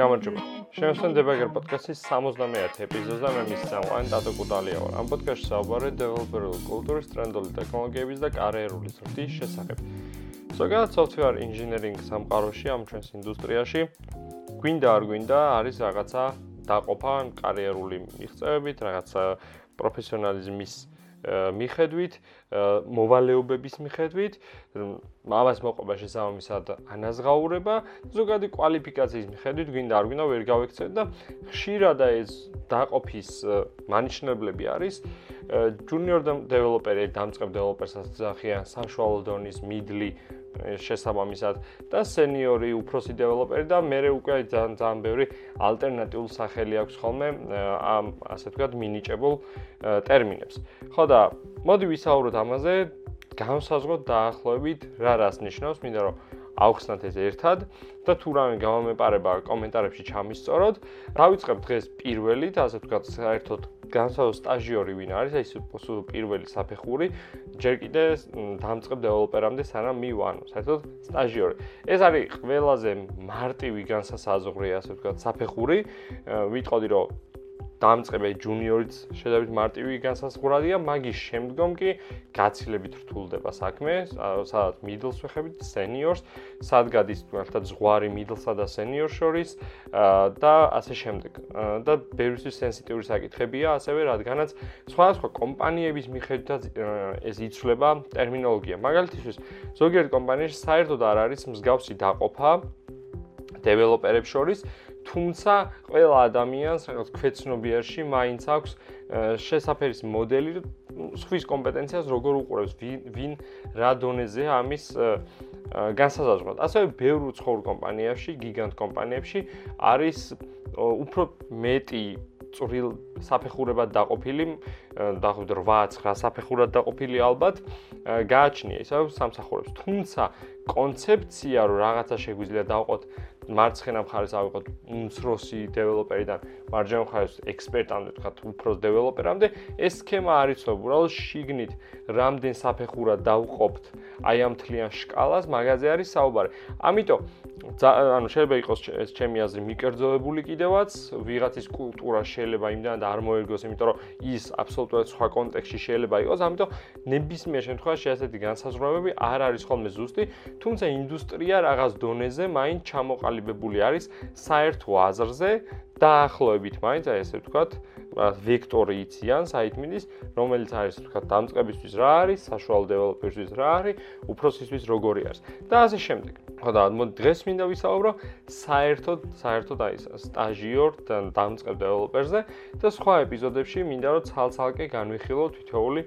გამარჯობა. შევსვენ დებაგერ პოდკასტის 71 ეპიზოდს და მე მის სამყარო ტატო კუტალია ვარ. ამ პოდკასტში საუბარია დეველოპერული კულტურის, ტრენდული ტექნოლოგიების და კარიერული ზრდის შესახებ. ზოგადად software engineering სამყაროში ამ ჩვენს ინდუსტრიაში გვინდა არ გვინდა არის რაღაცა დაყოფა კარიერული მიღწევებით, რაღაცა პროფესიონალიზმის მიხედვით, მოვალეობების მიხედვით, ამას მოყვება შესაბამისად ანაზღაურება, ზოგადი კვალიფიკაციის მიხედვით, გვინდა არ გვინდა ვერ გავექცევთ და ხშირად ეს დაყოფის მანიშნებლები არის junior developer-ი, დამწყებ developer-საც ზახიან საშუალო დონის middle შესაბამისად და სენიორი უფროსი დეველოპერი და მე უკვე ძალიან ძალიან ბევრი ალტერნატიულ სახელი აქვს ხოლმე ამ ასე ვთქვათ მინიჭებულ ტერმინებს. ხო და მოდი ვისაუბროთ ამაზე განსაზღვროთ დაახლოებით რა რას ნიშნავს, მინდა რომ ავხსნათ ეს ერთად და თუ რამე გამომეპარება კომენტარებში ჩამისწოროთ. დავიწყებ დღეს პირველით, ასე ვთქვათ, საერთოდ განსაზღვროთ სტაჟიორი ვინ არის, ეს პირველი საფეხური, ჯერ კიდე დამწყებ დეველოპერამდე სანამ მივანო, საერთოდ სტაჟიორი. ეს არის ყველაზე მარტივი განსაზღვრი, ასე ვთქვათ, საფეხური. ვიტყოდი რომ დამწყებე ჯუნიორიც შედარებით მარტივი განსაზღვრადია, მაგის შემდგომ კი გაცილებით რთულდება საქმე, სადაც მიდლს ვეხებით, სენიორს, სად გადის თუნდაც ზღვარი მიდლსა და სენიორ შორის და ასე შემდეგ. და ბევრისთვის სენსიტიური საკითხებია, ასევე რადგანაც სხვადასხვა კომპანიების მიხედვითაც ეს იცვლება ტერმინოლოგია. მაგალითისთვის, ზოგიერთ კომპანიაში საერთოდ არ არის მსგავსი დაყოფა დეველოპერებს შორის თუმცა ყველა ადამიანს რაღაც ქვეცნობიერში მაინც აქვს შესაფერის მოდელი სხვის კომპეტენციას როგორ უყურებს ვინ რა დონეზე ამის განსაზღვრად. ასევე ბევრ უცხოურ კომპანიებში, გიგანტ კომპანიებში არის უფრო მეტი წვრილ საფეხურებად დაყოფილი დაახლოებით 8-9 საფეხურად დაყოფილი ალბათ გააჩნია ისე სამსახურებს. თუმცა კონცეფცია რომ რაღაცა შეგვიძლია დავყოთ მარცხენა მხარეს ავიღოთ უმცროსი დეველოპერიდან მარჯვენა მხარეს ექსპერტამდე ვთქვათ უფრო დეველოპერამდე ეს სქემა არის ცნობილი უბრალოდ შიგნით რამდენ საფეხურად დავყოფთ აი ამ თლიან შკალას მაგაზე არის საუბარი. ამიტომ ანუ შეიძლება იყოს ეს ჩემი აზრი მიკერძოებული კიდევაც ვიღაცის კულტურა შეიძლება იმდან და არ მოერგოს იმიტომ რომ ის აბსოლუტურად სხვა კონტექსტში შეიძლება იყოს ამიტომ ნებისმიერ შემთხვევაში ასეთი განსაზღვრავები არ არის ხოლმე ზუსტი თუმცა ინდუსტრია რაღაც დონეზე მაინც ჩამოყალიბებული არის საერთო აზრზე დაახლოებით მაინც აი ესე ვთქვათ ვექტორი იციან საიტმინის რომელიც არის ვთქვათ დამწყებისთვის რა არის საშუალო დეველოპერისთვის რა არის უფროსისთვის როგორი არის და ასე შემდეგ ხო და მოდი დღეს მინდა ვისაუბრო საერთოდ საერთოდ აი სტაჟიორ და დამწყებ დეველოპერზე და სხვა ეპიზოდებში მინდა რომ ცალ-ცალკე განვიხილო თითოეული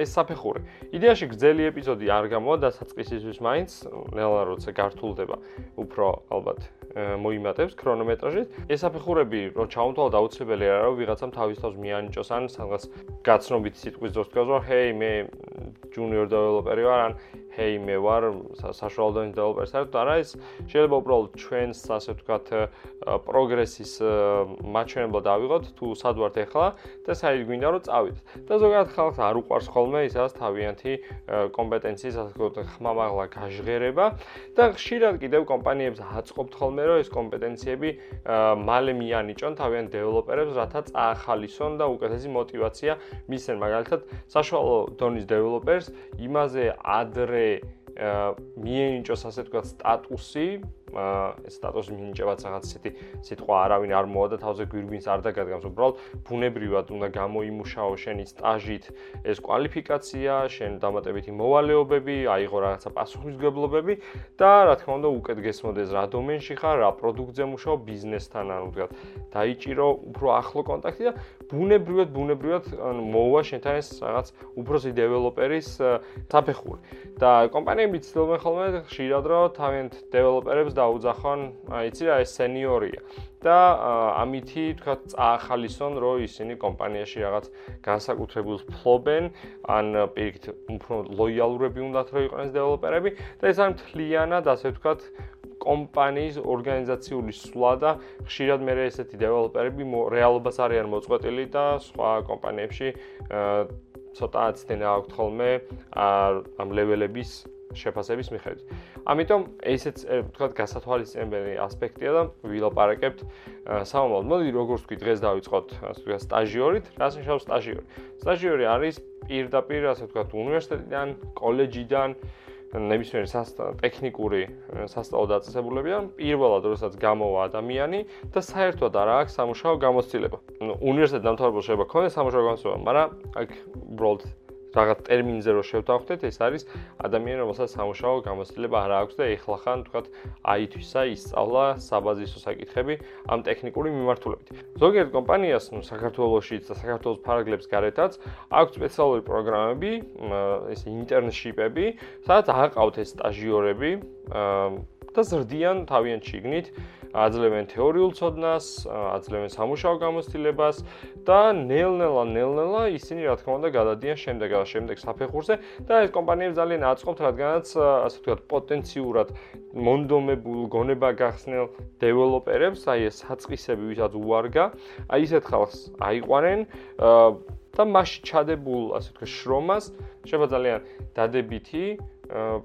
ეს საფეხური. იდეაში გრძელი ეპიზოდი არ გამოვა და საწყისისთვის მაინც ნელა როცა გართულდება უფრო ალბათ მოიმატებს ქრონომეტრაჟით. ეს საფეხურები რო ჩაუნთვალოთ აუცილებელი არა რომ ვიღაცამ თავის თავს მიანიჭოს ან სადღაც გაცნობით სიტყვის დროს თქვას რომ ჰეი მე junior developer-ი ვარ ან ჰეი მე ვარ საშუალოდ დეველოპერს საერთოდ არა ეს შეიძლება უბრალოდ ჩვენს ასე ვთქვათ პროგრესის მაჩვენებლად ავიღოთ თუ სად ვართ ახლა და საით გვინდა რომ წავიდეთ. და ზოგადად ხალხს არ უყვარს ხოლმე ისაც თავიანთი კომპეტენციის ასე ვთქვათ ხმამაღლა გაჟღერება და ხშირად კიდევ კომპანიებს აწყობთ ხოლმე რომ ეს კომპეტენციები მალე მიანიჭონ თავიანთ დეველოპერებს რათა წაახალისონ და უკეთესი მოტივაცია მისცენ. მაგალითად საშუალო დონის დეველოპერს იმაზე ადრე მიენიჭოს ასე თქვა სტატუსი ეს სტატუსი მინიჭებაც რაღაც ისეთი სიტყვა არავინ არ მოვა და თავზე გვირგვინს არ დაგადგამს. უბრალოდ ბუნებრივად უნდა გამოიმუშაო შენი სტაჟით ეს კვალიფიკაცია შენ დამატებითი მოვალეობები აიღო რაღაცა პასუხისგებლობები და რა თქმა უნდა უკეთ გესმოდეს რა დომენში ხარ რა პროდუქტზე მუშაობ ბიზნესთან ანუ ვთქვათ დაიჭირო უფრო ახლო კონტაქტი და ბუნებრივად ბუნებრივად მოვა შენთან ეს რაღაც უფროსი დეველოპერის საფეხური. და კომპანიები ცდილობენ ხოლმე ხშირად რომ თავიანთ დეველოპერებს დაუძახონ, იცი რა, ეს სენიორია. და ამითი თქვა წაახალისონ, რომ ისინი კომპანიაში რაღაც განსაკუთრებულს ფლობენ, ან პირიქით უფრო ლოიალურები უნდათ რომ იყვნენ დეველოპერები და ეს არის მთლიანად, ასე ვთქვათ, კომპანიის ორგანიზაციული სვლა და ხშირად მე ესეთი დეველოპერები რეალობას არიან მოწყვეტილი და სხვა კომპანიებში ცოტა აცდენა აქვთ ხოლმე ამ ლეველების შეფასების მიხედვით. ამიტომ ესეც ვთქვათ გასათვალისწინებელი ასპექტია და ვილაპარაკებთ სამომავლოდ. მოდი როგორც ვთქვი, დღეს დავიწყოთ ასე ვთქვათ სტაჟიორით. რას ნიშნავს სტაჟიორი? სტაჟიორი არის პირდაპირ ასე ვთქვათ უნივერსიტეტიდან, კოლეჯიდან ნებისმიერი ტექნიკური სასწავლო დაწესებულებია პირველად როდესაც გამოვა ადამიანი და საერთოდ არ აქვს სამუშაო გამოცდილება. უნივერსიტეტ დამთავრებულ შეიძლება ქონდეს სამუშაო გამოცდილება, მაგრამ აქ უბრალოდ რაღაც ტერმინზე რო შევთანხმდეთ, ეს არის ადამიანი, რომელსაც სამუშაო გამოცდილება არ აქვს და ეხლა ხან თქვათ აითვისა ისწავლა საბაზისო საკითხები ამ ტექნიკური მიმართულებით. ზოგიერთ კომპანიას, ну, საქართველოსშიც და საქართველოს ფარგლებს გარეთაც აქვს სპეციალური პროგრამები, ეს ინტერნშიპები, სადაც აყავთ ეს სტაჟიორები და ზრდიან თავიანთ შიგნით აძლევენ თეორიულ ცოდნას, აძლევენ სამუშაო გამოცდილებას და ნელ-ნელა ნელ-ნელა ისინი რა თქმა უნდა გადადიან შემდეგ შემდეგ საფეხურზე და ეს კომპანიები ძალიან აწყობთ, რადგანაც ასე ვთქვათ, პოტენციურად მონდომებულ გონება გახსნელ დეველოპერებს, აი ეს საწყისები ვისაც უარგა, აი ისეთ ხალხს აიყვანენ და მასში ჩადებულ ასე ვთქვათ შრომას შეიძლება ძალიან დადებითი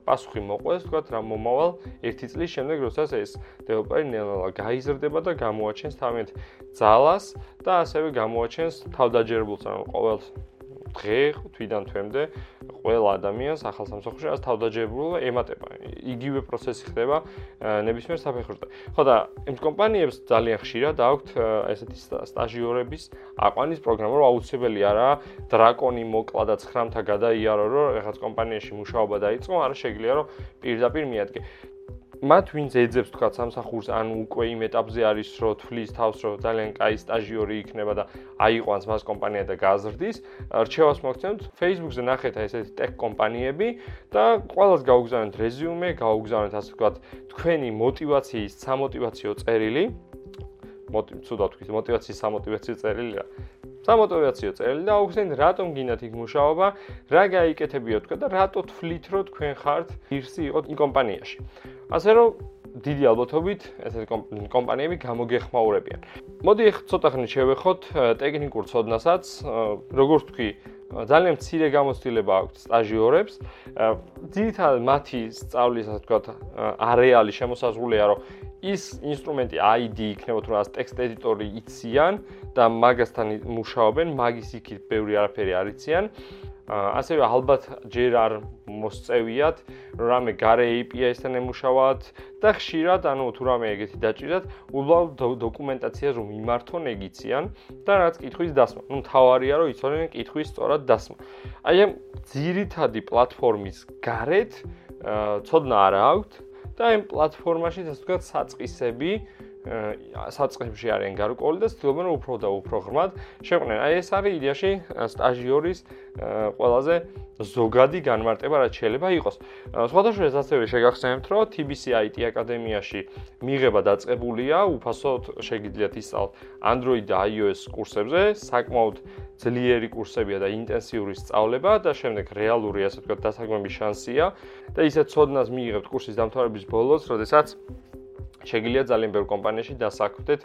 პასუხი მოყვეს, თქვათ რა მომავალ ერთი წლის შემდეგ, როდესაც ეს დეველოპერი ნელა გაიზრდება და გამოაჩენს თავიანთ ძალას და ასევე გამოაჩენს თავდაჯერებულს, ანუ ყოველ დღე თვიდან თვემდე ყველა ადამიანს ახალ სამსახურში ას თავდაჯერებულობა ემატება. იგივე პროცესი ხდება ნებისმიერ საფეხურზე. ხო და იმ კომპანიებს ძალიან ხშირად აქვთ ესეთი სტაჟიორების აყვანის პროგრამა, რომ აუცილებელი არა დრაკონი მოკლა და 9-მთა გადაიარო, რომ ეხაც კომპანიაში მუშაობა დაიწყო, არა შეიძლება რომ პირდაპირ მიადგე. მათ ვინც ეძებს თქვა სამსახურს ან უკვე იმ ეტაპზე არის რომ თვლის თავს რომ ძალიან კაი სტაჟიორი იქნება და აიყვანს მას კომპანია და გაზრდის. რჩევას მოგცემთ Facebook-ზე ნახეთ ესეთი ტექ კომპანიები და ყველას გაუგზავნეთ რეზიუმე გაუგზავნეთ ასე ვთქვათ თქვენი მოტივაციის სამოტივაციო წერილი. მოტივ ცუდად ვთქვით მოტივაციის სამოტივაციო წერილი რა. სამოტივაციო წერილი და აუხსენთ რატომ გინდათ იქ მუშაობა, რა გაიკეთებიო თქვენ და რატო თვლით რომ თქვენ ხართ ღირსი იყოთ იმ კომპანიაში. ასე რომ დიდი ალბათობით ესეთი კომპანიები გამოგეხმაურებიან. მოდი ახლა ცოტა ხნით შევეხოთ ტექნიკურ ცოდნასაც, როგორც თქვი, ძალიან მცირე გამოცდილება აქვს სტაჟიორებს. ძირითადად მათი სწავლის, ასე ვთქვათ, არეალი შემოსაზღვრულია, რომ ის ინსტრუმენტი ID იქნება თუ რას ტექსტ ედიტორი იციან და მაგასთან მუშაობენ, მაგის იქით ბევრი არაფერი არ იციან. ასევე ალბათ ჯერ არ მოსწევიათ რამე გარე API-სთან ემუშავათ და ხშირად ანუ თუ რამე ეგეთი დაჭირდათ, უბრალოდ დოკუმენტაცია რომ იმართონ ეგიციან და რაც კითხვის დასმა. ნუ თავარია რომ იცოდნენ კითხვის სწორად დასმა. აი ამ ძირითადი პლატფორმის გარეთ ცოდნა არ აქვთ და ამ პლატფორმაში ასე ვთქვათ საწყისები საწყისში არიან გარკვეული და ცდილობენ უფრო და უფრო ღრმად შეყვნენ. აი ეს არის იდეაში სტაჟიორის ყველაზე ზოგადი განმარტება რაც შეიძლება იყოს. სხვადასხვა ასევე შეგახსენებთ, რომ TBC IT აკადემიაში მიღება დაწყებულია, უფასოდ შეგიძლიათ ისწავლოთ Android და iOS კურსებზე, საკმაოდ ძლიერი კურსებია და ინტენსიური სწავლება და შემდეგ რეალური ასე ვთქვათ დასაქმების შანსია და ისეთ ცოდნას მიიღებთ კურსის დამთავრების ბოლოს, როდესაც შეგიძლია ძალიან ბევრ კომპანიაში დასაქმდეთ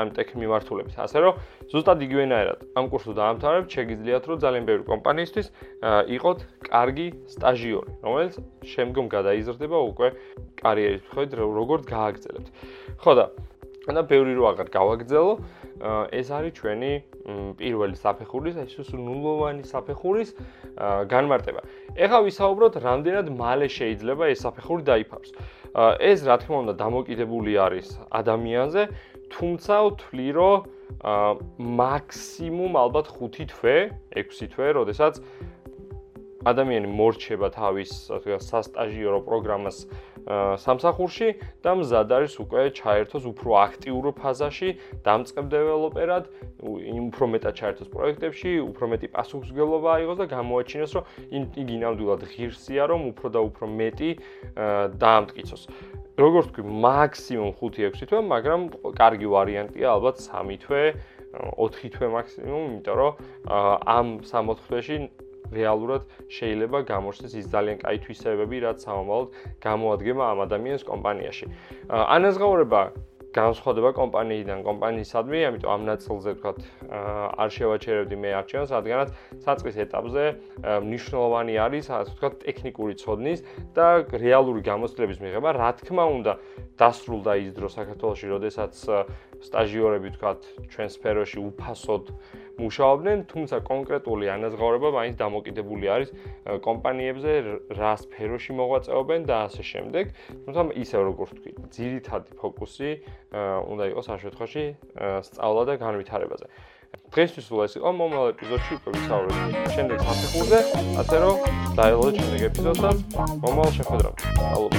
ამ ტექ მიმართულებით. ასე რომ ზუსტად იგივენაირად ამ კურსს დაამთავრებთ, შეგიძლიათ რომ ძალიან ბევრი კომპანიისთვის იყოთ კარგი სტაჟიორი, რომელიც შემდგომ გადაიზრდება უკვე კარიერის მიხედვით როგორ გააგრძელებთ. ხო და და ბევრი რო აღარ გავაგრძელო, ეს არის ჩვენი პირველი საფეხურის, ეს ის ნულოვანი საფეხურის განმარტება. ეხლა ვისაუბროთ, რამდენად მალე შეიძლება ეს საფეხური დაიფაროს. ეს რა თქმა უნდა დამოკიდებული არის ადამიანზე, თუმცა ვთვლი რომ მაქსიმუმ ალბათ 5 თვე, 6 თვე, როდესაც ადამიანი მორჩება თავის სასტაჟიორო პროგრამას სამსახურში და მზად არის უკვე ჩაერთოს უფრო აქტიურ ფაზაში, დამწყებ დეველოპერად, უფრო მეტად ჩაერთოს პროექტებში, უფრო მეტი პასუხისგებლობა აიღოს და გამოაჩინოს, რომ იგი ნამდვილად ღირსია, რომ უფრო და უფრო მეტი დაამტკიცოს. როგორც ვთქვი, მაქსიმუმ 5-6 თვე, მაგრამ კარგი ვარიანტია ალბათ 3 თვე, 4 თვე მაქსიმუმ, იმიტომ რომ ამ 3-4 თვეში რეალურად შეიძლება გამორჩეს ის ძალიან კაი თვისებები, რაც სამომავლოდ გამოადგება ამ ადამიანის კომპანიაში. ანაზღაურება განსხვავდება კომპანიიდან კომპანიისადმი, ამიტომ ამ ნაწილზე ვთქვათ, არ შევაჩერებდი მე არჩევანს, რადგანაც საწყის ეტაპზე მნიშვნელოვანი არის, ასე ვთქვათ, ტექნიკური ცოდნის და რეალური გამოცდილების მიღება. რა თქმა უნდა, დასრულდა ის დრო საქართველოში, როდესაც სტაჟიორები ვთქვათ, ჩვენ სფეროში უფასოდ მუშაობდნენ, თუმცა კონკრეტული ანაზღაურება მაინც დამოკიდებული არის კომპანიებზე, რა სფეროში მოღვაწეობენ და ასე შემდეგ. თუმცა ისევ როგორც თქვი, ძირითადი ფოკუსი უნდა იყოს ამ შემთხვევაში სწავლა და განვითარებაზე. დღესთვის ულა ეს იყო მომავალ ეპიზოდში უკვე ვისაუბრეთ შემდეგ საფეხურზე, ასე რომ დაელოდეთ შემდეგ ეპიზოდსაც მომავალ შეხვედრამდე. ალბათ.